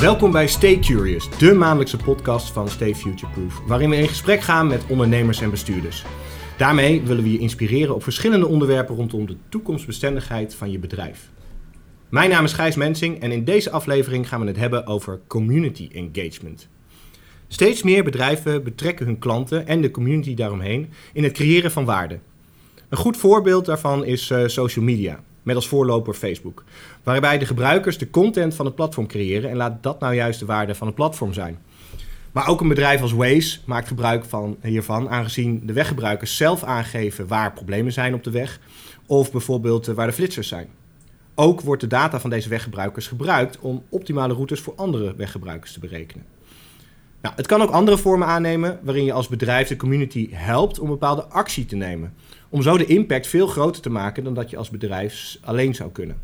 Welkom bij Stay Curious, de maandelijkse podcast van Stay Futureproof, waarin we in gesprek gaan met ondernemers en bestuurders. Daarmee willen we je inspireren op verschillende onderwerpen rondom de toekomstbestendigheid van je bedrijf. Mijn naam is Gijs Mensing en in deze aflevering gaan we het hebben over community engagement. Steeds meer bedrijven betrekken hun klanten en de community daaromheen in het creëren van waarde. Een goed voorbeeld daarvan is uh, social media, met als voorloper Facebook, waarbij de gebruikers de content van het platform creëren en laat dat nou juist de waarde van het platform zijn. Maar ook een bedrijf als Waze maakt gebruik van hiervan, aangezien de weggebruikers zelf aangeven waar problemen zijn op de weg of bijvoorbeeld uh, waar de flitsers zijn. Ook wordt de data van deze weggebruikers gebruikt om optimale routes voor andere weggebruikers te berekenen. Nou, het kan ook andere vormen aannemen waarin je als bedrijf de community helpt om bepaalde actie te nemen. Om zo de impact veel groter te maken dan dat je als bedrijf alleen zou kunnen.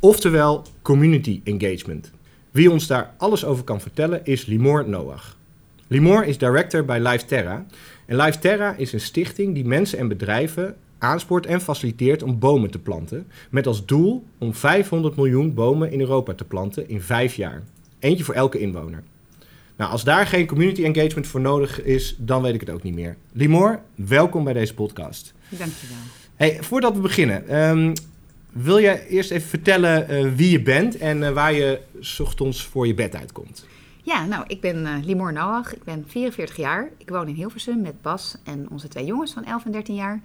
Oftewel community engagement. Wie ons daar alles over kan vertellen is Limor Noach. Limor is director bij LiveTerra. En LiveTerra is een stichting die mensen en bedrijven aanspoort en faciliteert om bomen te planten. Met als doel om 500 miljoen bomen in Europa te planten in vijf jaar. Eentje voor elke inwoner. Nou, als daar geen community engagement voor nodig is, dan weet ik het ook niet meer. Limor, welkom bij deze podcast. Dankjewel. Hey, voordat we beginnen, um, wil jij eerst even vertellen uh, wie je bent en uh, waar je ochtends voor je bed uitkomt? Ja, nou, ik ben uh, Limor Noach. Ik ben 44 jaar. Ik woon in Hilversum met Bas en onze twee jongens van 11 en 13 jaar.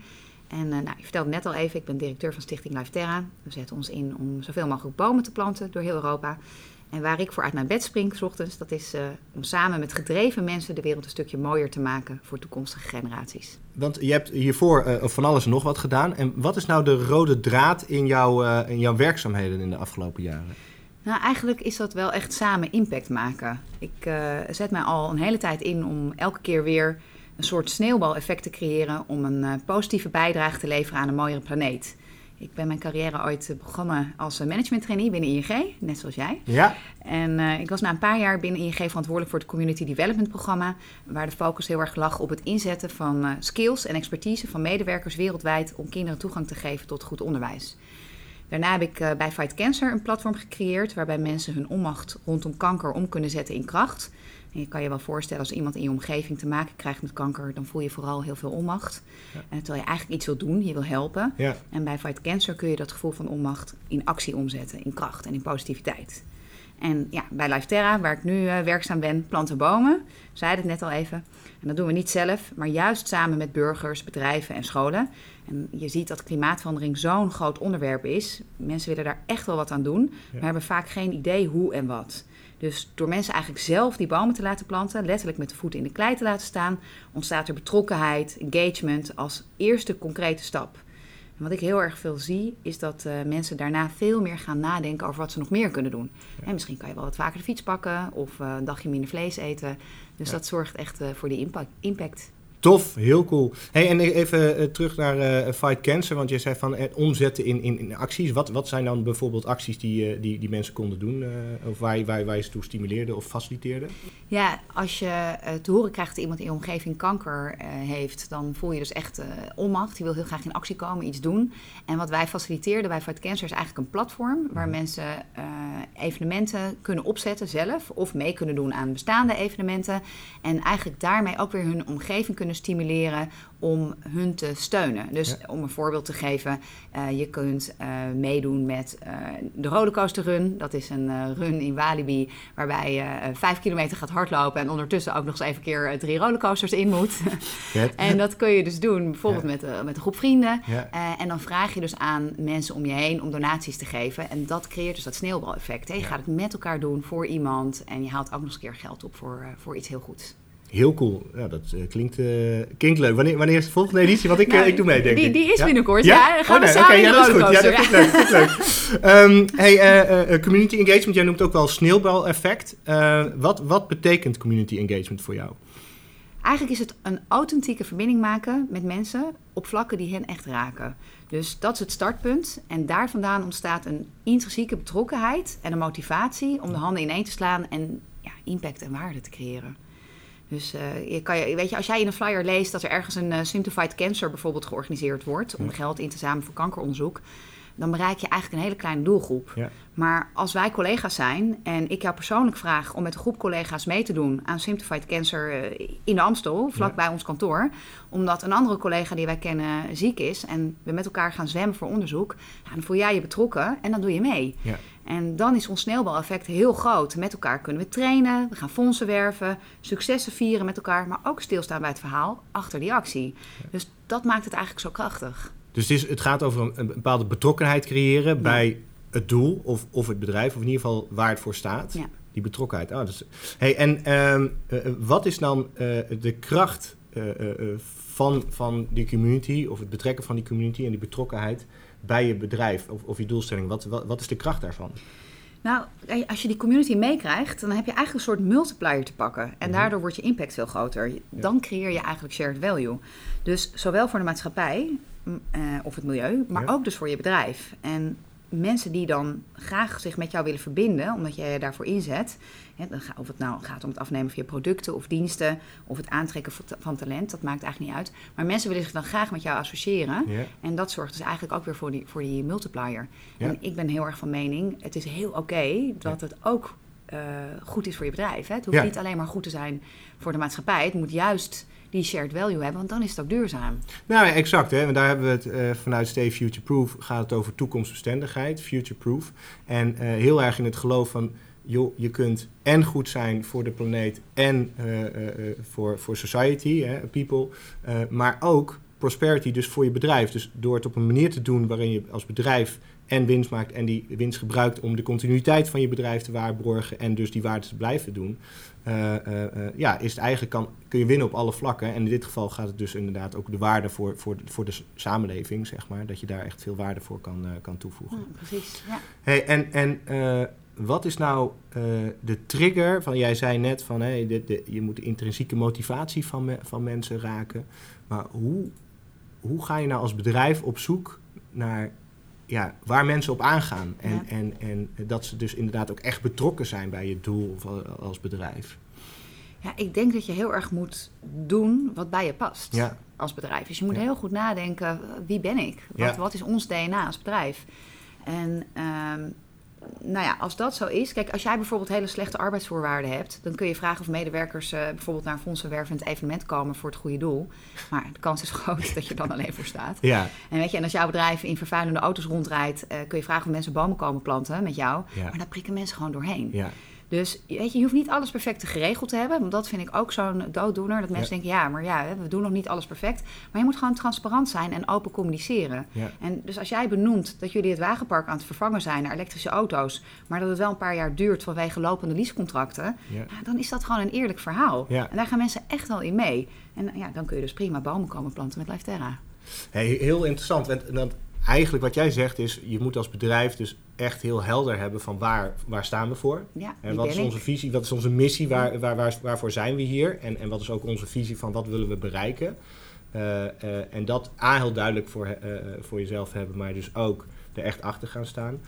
En nou, ik vertelde net al even, ik ben directeur van Stichting Life Terra. We zetten ons in om zoveel mogelijk bomen te planten door heel Europa. En waar ik voor uit mijn bed spring s ochtends, dat is uh, om samen met gedreven mensen de wereld een stukje mooier te maken voor toekomstige generaties. Want je hebt hiervoor uh, van alles en nog wat gedaan. En wat is nou de rode draad in, jouw uh, in jouw werkzaamheden in de afgelopen jaren? Nou, eigenlijk is dat wel echt samen impact maken. Ik zet mij al een hele tijd in om elke keer weer een soort sneeuwbaleffect te creëren om een positieve bijdrage te leveren aan een mooiere planeet. Ik ben mijn carrière ooit begonnen als management trainee binnen ING, net zoals jij. Ja. En uh, ik was na een paar jaar binnen ING verantwoordelijk voor het Community Development programma, waar de focus heel erg lag op het inzetten van uh, skills en expertise van medewerkers wereldwijd om kinderen toegang te geven tot goed onderwijs. Daarna heb ik uh, bij Fight Cancer een platform gecreëerd waarbij mensen hun onmacht rondom kanker om kunnen zetten in kracht. En je kan je wel voorstellen, als iemand in je omgeving te maken krijgt met kanker, dan voel je vooral heel veel onmacht. Ja. Uh, terwijl je eigenlijk iets wil doen, je wil helpen. Ja. En bij Fight Cancer kun je dat gevoel van onmacht in actie omzetten, in kracht en in positiviteit. En ja, bij Life Terra, waar ik nu uh, werkzaam ben, planten bomen. Zei het net al even. En dat doen we niet zelf, maar juist samen met burgers, bedrijven en scholen. En je ziet dat klimaatverandering zo'n groot onderwerp is. Mensen willen daar echt wel wat aan doen, ja. maar hebben vaak geen idee hoe en wat. Dus door mensen eigenlijk zelf die bomen te laten planten, letterlijk met de voeten in de klei te laten staan, ontstaat er betrokkenheid, engagement als eerste concrete stap. En wat ik heel erg veel zie, is dat uh, mensen daarna veel meer gaan nadenken over wat ze nog meer kunnen doen. Ja. En misschien kan je wel wat vaker de fiets pakken of uh, een dagje minder vlees eten. Dus ja. dat zorgt echt uh, voor die impact. impact. Tof, heel cool. Hey, en even uh, terug naar uh, Fight Cancer, want je zei van het omzetten in, in, in, acties. Wat, wat zijn dan bijvoorbeeld acties die, die, die mensen konden doen, of waar, waar, waar je ze toe stimuleerde of faciliteerde? Ja, als je te horen krijgt dat iemand in je omgeving kanker heeft, dan voel je dus echt onmacht. Die wil heel graag in actie komen, iets doen. En wat wij faciliteerden bij Fight Cancer is eigenlijk een platform waar mensen evenementen kunnen opzetten zelf of mee kunnen doen aan bestaande evenementen. En eigenlijk daarmee ook weer hun omgeving kunnen stimuleren om hun te steunen. Dus ja. om een voorbeeld te geven, uh, je kunt uh, meedoen met uh, de Rollercoaster Run. Dat is een run in Walibi waarbij je vijf kilometer gaat hardlopen en ondertussen ook nog eens even keer drie rollercoasters in moet. en dat kun je dus doen bijvoorbeeld ja. met, met een groep vrienden. Ja. en dan vraag je dus aan mensen om je heen om donaties te geven. En dat creëert dus dat sneeuwbaleffect. Hè? Je gaat het met elkaar doen voor iemand en je haalt ook nog eens een keer geld op voor, voor iets heel goeds. Heel cool. Ja, dat uh, klinkt, uh, klinkt leuk. Wanneer, wanneer is de volgende editie? Want ik, nou, uh, ik doe mee, denk die, ik. Die is binnenkort, ja. ja. gaan oh, nee. we samen okay, ja, dat is goed. Ja, dat vind ik leuk. Leuk. um, hey, community engagement, jij noemt ook wel sneeuwbal-effect. wat, wat betekent community engagement voor jou? Eigenlijk is het een authentieke verbinding maken met mensen op vlakken die hen echt raken. Dus dat is het startpunt. En daar vandaan ontstaat een intrinsieke betrokkenheid en een motivatie om de handen ineen te slaan en ja, impact en waarde te creëren. Dus uh, je kan je, weet je, als jij in een flyer leest dat er ergens een uh, Simplified Cancer bijvoorbeeld georganiseerd wordt om geld in te zamelen voor kankeronderzoek, dan bereik je eigenlijk een hele kleine doelgroep. Ja. Maar als wij collega's zijn en ik jou persoonlijk vraag om met een groep collega's mee te doen aan Simplified Cancer eh, in de Amstel, vlak Ja. bij ons kantoor, omdat een andere collega die wij kennen ziek is en we met elkaar gaan zwemmen voor onderzoek, dan voel jij je betrokken en dan doe je mee. Ja. En dan is ons sneeuwbaleffect heel groot. Met elkaar kunnen we trainen, we gaan fondsen werven, successen vieren met elkaar, maar ook stilstaan bij het verhaal achter die actie. Dus dat maakt het eigenlijk zo krachtig. Dus het, is, het gaat over een, een bepaalde betrokkenheid creëren bij het doel of, of het bedrijf, of in ieder geval waar het voor staat. Ja. Die betrokkenheid. Oh, dus, hey, en ehm, eh, eh, wat is dan eh, de kracht van, van die community, of het betrekken van die community en die betrokkenheid bij je bedrijf of, of je doelstelling? Wat, wat, wat is de kracht daarvan? Nou, als je die community meekrijgt, dan heb je eigenlijk een soort multiplier te pakken. En Mhm. daardoor wordt je impact veel groter. Dan creëer je eigenlijk shared value. Dus zowel voor de maatschappij eh, of het milieu, maar Ja. ook dus voor je bedrijf. En mensen die dan graag zich met jou willen verbinden, omdat jij je daarvoor inzet. Hè, of het nou gaat om het afnemen van je producten of diensten, of het aantrekken van ta- van talent, dat maakt eigenlijk niet uit. Maar mensen willen zich dan graag met jou associëren. Ja. En dat zorgt dus eigenlijk ook weer voor die, voor die multiplier. Ja. En ik ben heel erg van mening, het is heel oké dat het ook eh, goed is voor je bedrijf. Hè? Het hoeft Ja. niet alleen maar goed te zijn voor de maatschappij. Het moet juist die shared value hebben, want dan is het ook duurzaam. Nou, ja, exact. Hè? Want daar hebben we het eh, vanuit Stay Future Proof gaat het over toekomstbestendigheid, future proof. En eh, heel erg in het geloof van, joh, je kunt en goed zijn voor de planeet en eh, voor, voor society, hè, people, maar ook prosperity dus voor je bedrijf. Dus door het op een manier te doen waarin je als bedrijf en winst maakt en die winst gebruikt om de continuïteit van je bedrijf te waarborgen en dus die waarde te blijven doen. eh, eh, eh, ja, is het eigenlijk kan, kun je winnen op alle vlakken. En in dit geval gaat het dus inderdaad ook de waarde voor, voor, voor de samenleving, zeg maar. Dat je daar echt veel waarde voor kan, kan toevoegen. Ja, precies. Ja. Hey, en en wat is nou de trigger van, jij zei net van hey, de, de, je moet de intrinsieke motivatie van, me- van mensen raken. Maar hoe, hoe ga je nou als bedrijf op zoek naar ja, waar mensen op aangaan? En, Ja. en, en dat ze dus inderdaad ook echt betrokken zijn bij je doel of als bedrijf. ja, ik denk dat je heel erg moet doen wat bij je past Ja, als bedrijf. Dus je moet Ja. heel goed nadenken, wie ben ik? Wat is ons DNA als bedrijf? En ehm, nou ja, als dat zo is... Kijk, als jij bijvoorbeeld hele slechte arbeidsvoorwaarden hebt... dan kun je vragen of medewerkers eh, bijvoorbeeld naar een fondsenwervend evenement komen... voor het goede doel. Maar de kans is groot dat je er dan alleen voor staat. ja, En weet je, en als jouw bedrijf in vervuilende auto's rondrijdt... eh, kun je vragen of mensen bomen komen planten met jou. ja, Maar daar prikken mensen gewoon doorheen. ja, Dus weet je, je hoeft niet alles perfect geregeld te hebben. Want dat vind ik ook zo'n dooddoener. Dat mensen denken, ja, maar ja, we doen nog niet alles perfect. Maar je moet gewoon transparant zijn en open communiceren. ja. En dus als jij benoemt dat jullie het wagenpark aan het vervangen zijn naar elektrische auto's... maar dat het wel een paar jaar duurt vanwege lopende leasecontracten... ja. Ja, dan is dat gewoon een eerlijk verhaal. En daar gaan mensen echt wel in mee. En ja, dan kun je dus prima bomen komen planten met Liveterra. Hey, heel interessant. Want, want eigenlijk wat jij zegt is, je moet als bedrijf dus echt heel helder hebben van waar, waar staan we voor. Ja, En wat is onze ik? visie, wat is onze missie, waar, waar, waar, waarvoor zijn we hier? En, en wat is ook onze visie van wat willen we bereiken? Eh, eh, en dat A, heel duidelijk voor, eh, voor jezelf hebben, maar dus ook er echt achter gaan staan.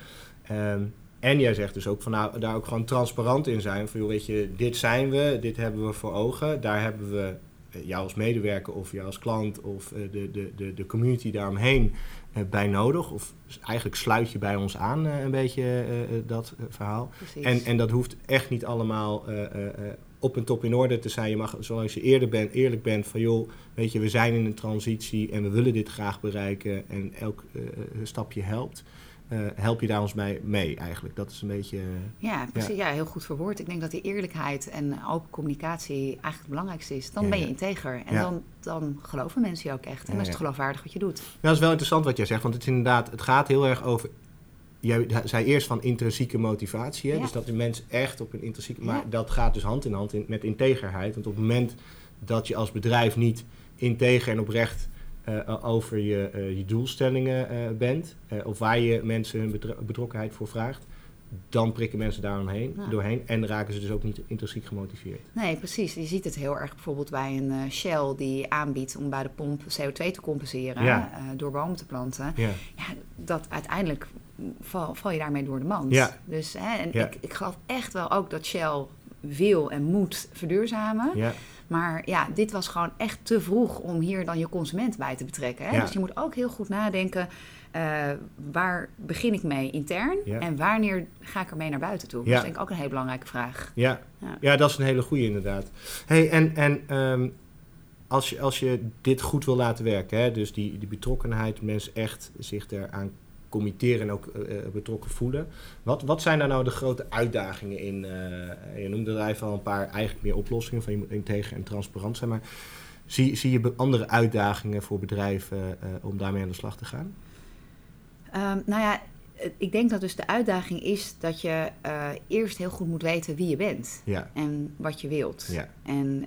Ehm, en jij zegt dus ook van nou, daar ook gewoon transparant in zijn. Van joh, weet je, dit zijn we, dit hebben we voor ogen. Daar hebben we jou als medewerker of jou als klant of eh, de, de, de, de community daaromheen eh, bij nodig. Of eigenlijk sluit je bij ons aan eh, een beetje eh, eh, dat eh, verhaal. Precies. En, en dat hoeft echt niet allemaal eh, eh, eh, op en top in orde te zijn. Je mag, zoals je eerder bent, eerlijk bent van joh, weet je, we zijn in een transitie en we willen dit graag bereiken. En elk eh, stapje helpt. Eh, help je daar ons bij mee eigenlijk? Dat is een beetje. eh, Ja, precies. Ja. heel goed verwoord. Ik denk dat die eerlijkheid en open communicatie eigenlijk het belangrijkste is. Dan Ja, ben je ja. integer. En Ja. dan, dan geloven mensen je ook echt. En Ja, dan is ja. het geloofwaardig wat je doet. Nou, dat is wel interessant wat jij zegt, want het is inderdaad, het gaat heel erg over. Jij zei eerst van intrinsieke motivatie, hè? Ja. dus dat de mens echt op een intrinsieke. Maar Ja. dat gaat dus hand in hand in, met integerheid. Want op het moment dat je als bedrijf niet integer en oprecht eh, over je, eh, je doelstellingen eh, bent, eh, of waar je mensen hun betro- betrokkenheid voor vraagt, dan prikken mensen daaromheen, Ja. doorheen en raken ze dus ook niet intrinsiek gemotiveerd. Nee, precies. Je ziet het heel erg bijvoorbeeld bij een eh, Shell die aanbiedt om bij de pomp CO2 te compenseren Ja. eh, door bomen te planten. Ja, Ja, dat uiteindelijk val, val je daarmee door de mand. Ja. Dus hè, en ik, ik geloof echt wel ook dat Shell wil en moet verduurzamen. Maar ja, dit was gewoon echt te vroeg om hier dan je consument bij te betrekken. Hè? Ja. Dus je moet ook heel goed nadenken, eh, waar begin ik mee intern Ja. en wanneer ga ik ermee naar buiten toe? Ja. Dat is denk ik ook een hele belangrijke vraag. Ja, Ja. ja dat is een hele goede inderdaad. Hey, en en ehm, als, je, als je dit goed wil laten werken, hè, dus die, die betrokkenheid, mensen echt zich eraan committeren en ook eh, eh, betrokken voelen. Wat, wat zijn daar nou de grote uitdagingen in? eh, je noemde er even al een paar eigenlijk meer oplossingen van je moet integer en transparant zijn, maar zie, zie je andere uitdagingen voor bedrijven om daarmee aan de slag te gaan? Ehm, nou ja, ik denk dat dus de uitdaging is dat je eerst heel goed moet weten wie je bent Ja, en wat je wilt. ja, En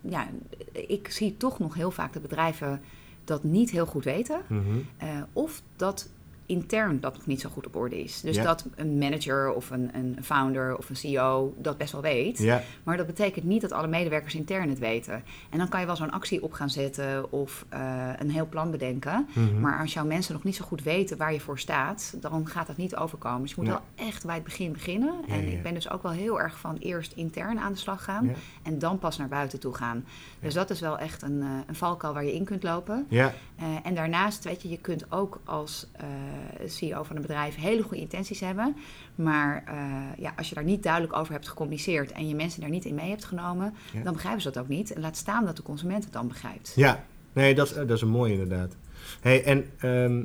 ja, ik zie toch nog heel vaak dat bedrijven dat niet heel goed weten. mhm, of dat intern dat nog niet zo goed op orde is. Dus Ja. dat een manager of een, een founder of een CEO dat best wel weet. ja, Maar dat betekent niet dat alle medewerkers intern het weten. En dan kan je wel zo'n actie op gaan zetten of eh, een heel plan bedenken. mhm, Maar als jouw mensen nog niet zo goed weten waar je voor staat, dan gaat dat niet overkomen. Dus je moet Ja. wel echt bij het begin beginnen. Ja, en ik ben dus ook wel heel erg van eerst intern aan de slag gaan ja, en dan pas naar buiten toe gaan. Dus dat is wel echt een, eh, een valkuil waar je in kunt lopen. ja, Eh, en daarnaast, weet je, je kunt ook als CEO van een bedrijf hele goede intenties hebben. Maar eh, ja, als je daar niet duidelijk over hebt gecommuniceerd en je mensen daar niet in mee hebt genomen, Ja. dan begrijpen ze dat ook niet. En laat staan dat de consument het dan begrijpt. Ja, nee, dat is, dat is een mooie inderdaad. Hey, en ehm,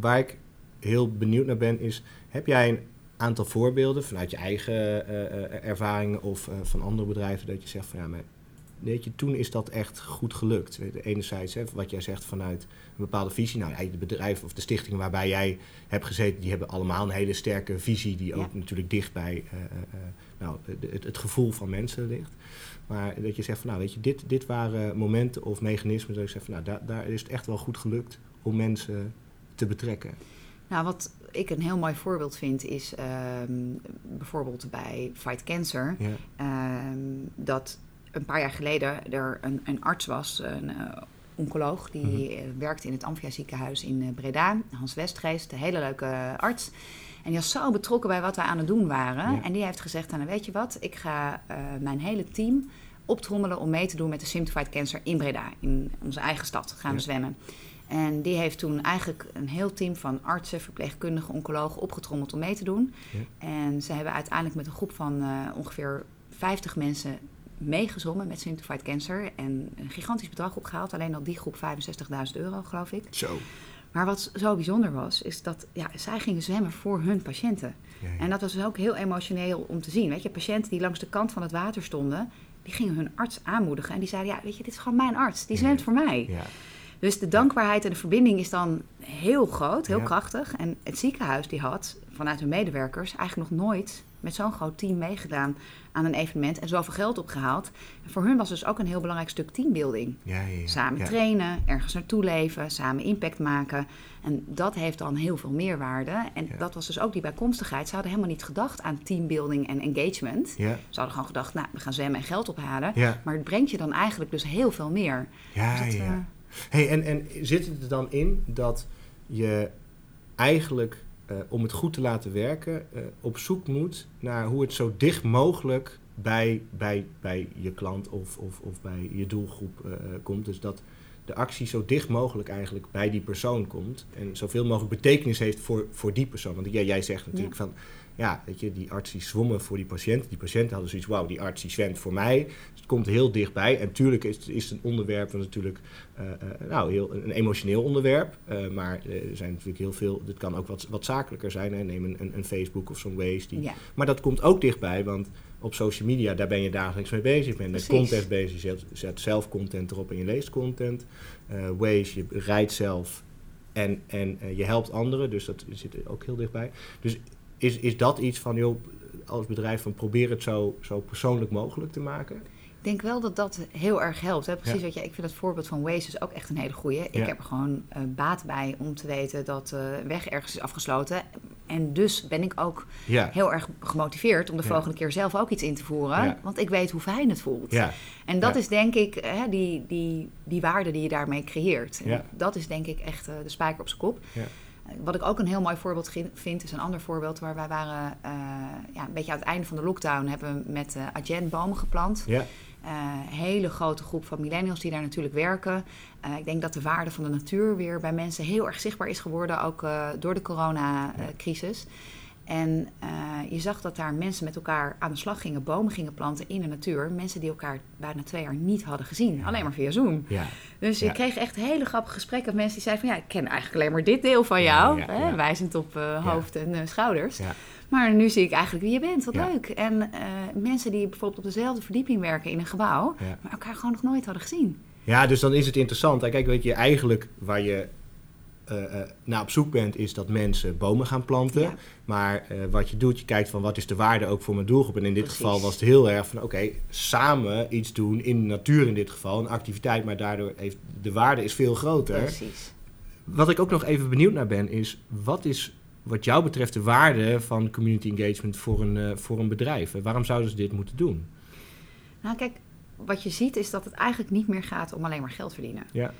waar ik heel benieuwd naar ben is, heb jij een aantal voorbeelden vanuit je eigen eh, eh, ervaringen of eh, van andere bedrijven dat je zegt van ja, maar weet je, toen is dat echt goed gelukt. Je, Enerzijds, hè, wat jij zegt vanuit een bepaalde visie. Nou, de bedrijven of de stichtingen waarbij jij hebt gezeten, die hebben allemaal een hele sterke visie die ook Ja. natuurlijk dicht bij eh, eh, eh, nou, het, het gevoel van mensen ligt. Maar dat je zegt van nou weet je, dit, dit waren momenten of mechanismen dat je zegt van nou daar, daar is het echt wel goed gelukt om mensen te betrekken. Nou, wat ik een heel mooi voorbeeld vind, is ehm, bijvoorbeeld bij Fight Cancer. Ja, ehm, dat een paar jaar geleden er een, een arts was, een eh, oncoloog, die Mhm. eh, werkte in het Amphia ziekenhuis in eh, Breda. Hans Westgeest, een hele leuke arts. En die was zo betrokken bij wat wij aan het doen waren. Ja. En die heeft gezegd, nou weet je wat, ik ga mijn hele team optrommelen om mee te doen met de Simplified Cancer in Breda. In onze eigen stad gaan we zwemmen. En die heeft toen eigenlijk een heel team van artsen, verpleegkundigen, oncologen opgetrommeld om mee te doen. Ja. En ze hebben uiteindelijk met een groep van ongeveer 50 mensen meegezongen met Simplified Cancer. En een gigantisch bedrag opgehaald. Alleen al die groep 65.000 euro, geloof ik. zo. Maar wat zo bijzonder was, is dat ja, zij gingen zwemmen voor hun patiënten. Ja, ja. En dat was dus ook heel emotioneel om te zien. Weet je, patiënten die langs de kant van het water stonden, die gingen hun arts aanmoedigen. En die zeiden, ja, weet je, dit is gewoon mijn arts. Die Ja. zwemt voor mij. ja. Dus de dankbaarheid en de verbinding is dan heel groot, heel krachtig. En het ziekenhuis die had vanuit hun medewerkers eigenlijk nog nooit met zo'n groot team meegedaan aan een evenement en zoveel geld opgehaald. En voor hun was dus ook een heel belangrijk stuk teambuilding. Ja, ja, ja. Samen trainen, ergens naartoe leven, samen impact maken. En dat heeft dan heel veel meerwaarde. En dat was dus ook die bijkomstigheid. Ze hadden helemaal niet gedacht aan teambuilding en engagement. Ja, Ze hadden gewoon gedacht, nou, we gaan zwemmen en geld ophalen. Maar het brengt je dan eigenlijk dus heel veel meer. ja. Dus dat, ja. eh, Hey, en, en zit het er dan in dat je eigenlijk, eh, om het goed te laten werken, eh, op zoek moet naar hoe het zo dicht mogelijk bij, bij, bij je klant of, of, of bij je doelgroep eh, komt? Dus dat de actie zo dicht mogelijk eigenlijk bij die persoon komt en zoveel mogelijk betekenis heeft voor, voor die persoon. Want jij, jij zegt natuurlijk van, ja, weet je, die arts die zwommen voor die patiënt. Die patiënten hadden zoiets, wauw, die arts die zwemt voor mij. Dus het komt heel dichtbij. En natuurlijk is, is het een onderwerp natuurlijk, eh, eh, nou, heel, een emotioneel onderwerp. Eh, maar er zijn natuurlijk heel veel, dit kan ook wat, wat zakelijker zijn. Hè. Neem een, een, een Facebook of zo'n Waze. Die, ja. Maar dat komt ook dichtbij, want op social media, daar ben je dagelijks mee bezig. Je bent met content bezig, je zet, zelf content erop en je leest content. Waze, je rijdt zelf en, en je helpt anderen, dus dat zit ook heel dichtbij. Dus is, is dat iets van, joh, als bedrijf, van probeer het zo, zo persoonlijk mogelijk te maken? Ik denk wel dat dat heel erg helpt. Hè? Precies Ja. wat je, ik vind het voorbeeld van Waze is ook echt een hele goeie. Ja. Ik heb er gewoon eh, baat bij om te weten dat de weg ergens is afgesloten. En dus ben ik ook Ja, heel erg gemotiveerd om de volgende keer zelf ook iets in te voeren. Want ik weet hoe fijn het voelt. En dat is denk ik hè, die, die, die waarde die je daarmee creëert. Dat is denk ik echt eh, de spijker op zijn kop. Eh, Wat ik ook een heel mooi voorbeeld vind, is een ander voorbeeld waar wij waren eh, ja, een beetje aan het einde van de lockdown hebben we met eh Adyen bomen geplant. ja, hele grote groep van millennials die daar natuurlijk werken. ik denk dat de waarde van de natuur weer bij mensen heel erg zichtbaar is geworden, ook door de coronacrisis. En uh, je zag dat daar mensen met elkaar aan de slag gingen, bomen gingen planten in de natuur. Mensen die elkaar bijna twee jaar niet hadden gezien, alleen maar via Zoom. Ja. Dus je kreeg echt hele grappige gesprekken met mensen die zeiden van... ja, ik ken eigenlijk alleen maar dit deel van jou, hè, wijzend op uh, hoofd en uh, schouders. Maar nu zie ik eigenlijk wie je bent, wat leuk. En mensen die bijvoorbeeld op dezelfde verdieping werken in een gebouw... maar elkaar gewoon nog nooit hadden gezien. Ja, dus dan is het interessant. Kijk, weet je, eigenlijk waar je naar op zoek bent, is dat mensen bomen gaan planten. Maar uh, wat je doet, je kijkt van wat is de waarde ook voor mijn doelgroep. En in dit geval was het heel erg van oké, samen iets doen in de natuur in dit geval. Een activiteit, maar daardoor heeft de waarde is veel groter. Precies. Wat ik ook nog even benieuwd naar ben, is wat is wat jou betreft de waarde van community engagement voor een, voor een bedrijf? Waarom zouden ze dit moeten doen? Nou kijk, wat je ziet is dat het eigenlijk niet meer gaat om alleen maar geld verdienen. Ja.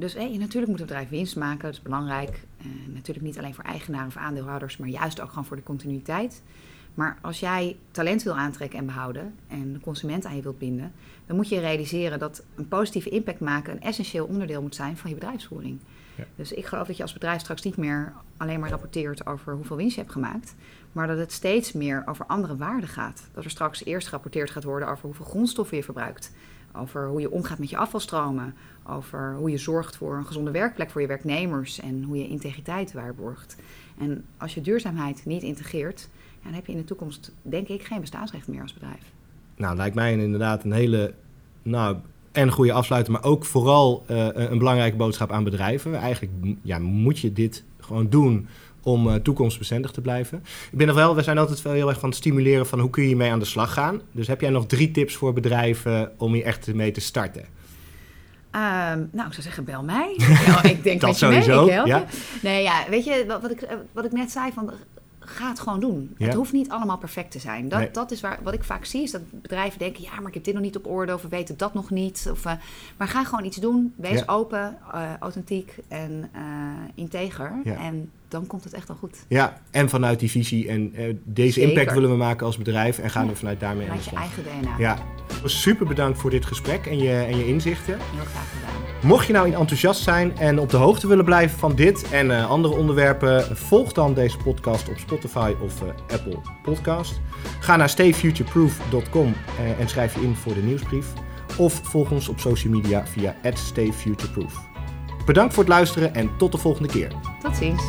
Dus hey, natuurlijk moet het bedrijf winst maken, dat is belangrijk. Uh, natuurlijk niet alleen voor eigenaren of aandeelhouders, maar juist ook gewoon voor de continuïteit. Maar als jij talent wil aantrekken en behouden en de consument aan je wilt binden, dan moet je realiseren dat een positieve impact maken een essentieel onderdeel moet zijn van je bedrijfsvoering. Ja. Dus ik geloof dat je als bedrijf straks niet meer alleen maar rapporteert over hoeveel winst je hebt gemaakt, maar dat het steeds meer over andere waarden gaat. Dat er straks eerst gerapporteerd gaat worden over hoeveel grondstoffen je verbruikt, over hoe je omgaat met je afvalstromen, over hoe je zorgt voor een gezonde werkplek voor je werknemers en hoe je integriteit waarborgt. En als je duurzaamheid niet integreert, dan heb je in de toekomst, denk ik, geen bestaansrecht meer als bedrijf. Nou, lijkt mij inderdaad een hele nou, en goede afsluiter, maar ook vooral uh, een belangrijke boodschap aan bedrijven. Eigenlijk ja, moet je dit gewoon doen om uh, toekomstbestendig te blijven. Ik ben nog wel, we zijn altijd wel heel erg van het stimuleren van hoe kun je mee aan de slag gaan. Dus heb jij nog drie tips voor bedrijven om hier echt mee te starten? Um, nou, ik zou zeggen, bel mij. Ik denk dat sowieso. Mee, ja. Nee, ja, weet je, wat, wat, ik, wat ik net zei, van, ga het gewoon doen. Het hoeft niet allemaal perfect te zijn. Dat, dat is waar, wat ik vaak zie, is dat bedrijven denken... ja, maar ik heb dit nog niet op orde of we weten dat nog niet. Of, uh, maar ga gewoon iets doen. Wees open, uh, authentiek en uh, integer. En dan komt het echt al goed. Ja, en vanuit die visie en deze impact willen we maken als bedrijf en gaan we vanuit daarmee aan de slag. je eigen DNA. Ja, super bedankt voor dit gesprek en je, en je inzichten. Heel graag gedaan. Mocht je nou enthousiast zijn en op de hoogte willen blijven van dit en uh, andere onderwerpen, volg dan deze podcast op Spotify of uh, Apple Podcast. Ga naar stayfutureproof.com en schrijf je in voor de nieuwsbrief. Of volg ons op social media via stayfutureproof. Bedankt voor het luisteren en tot de volgende keer. Tot ziens.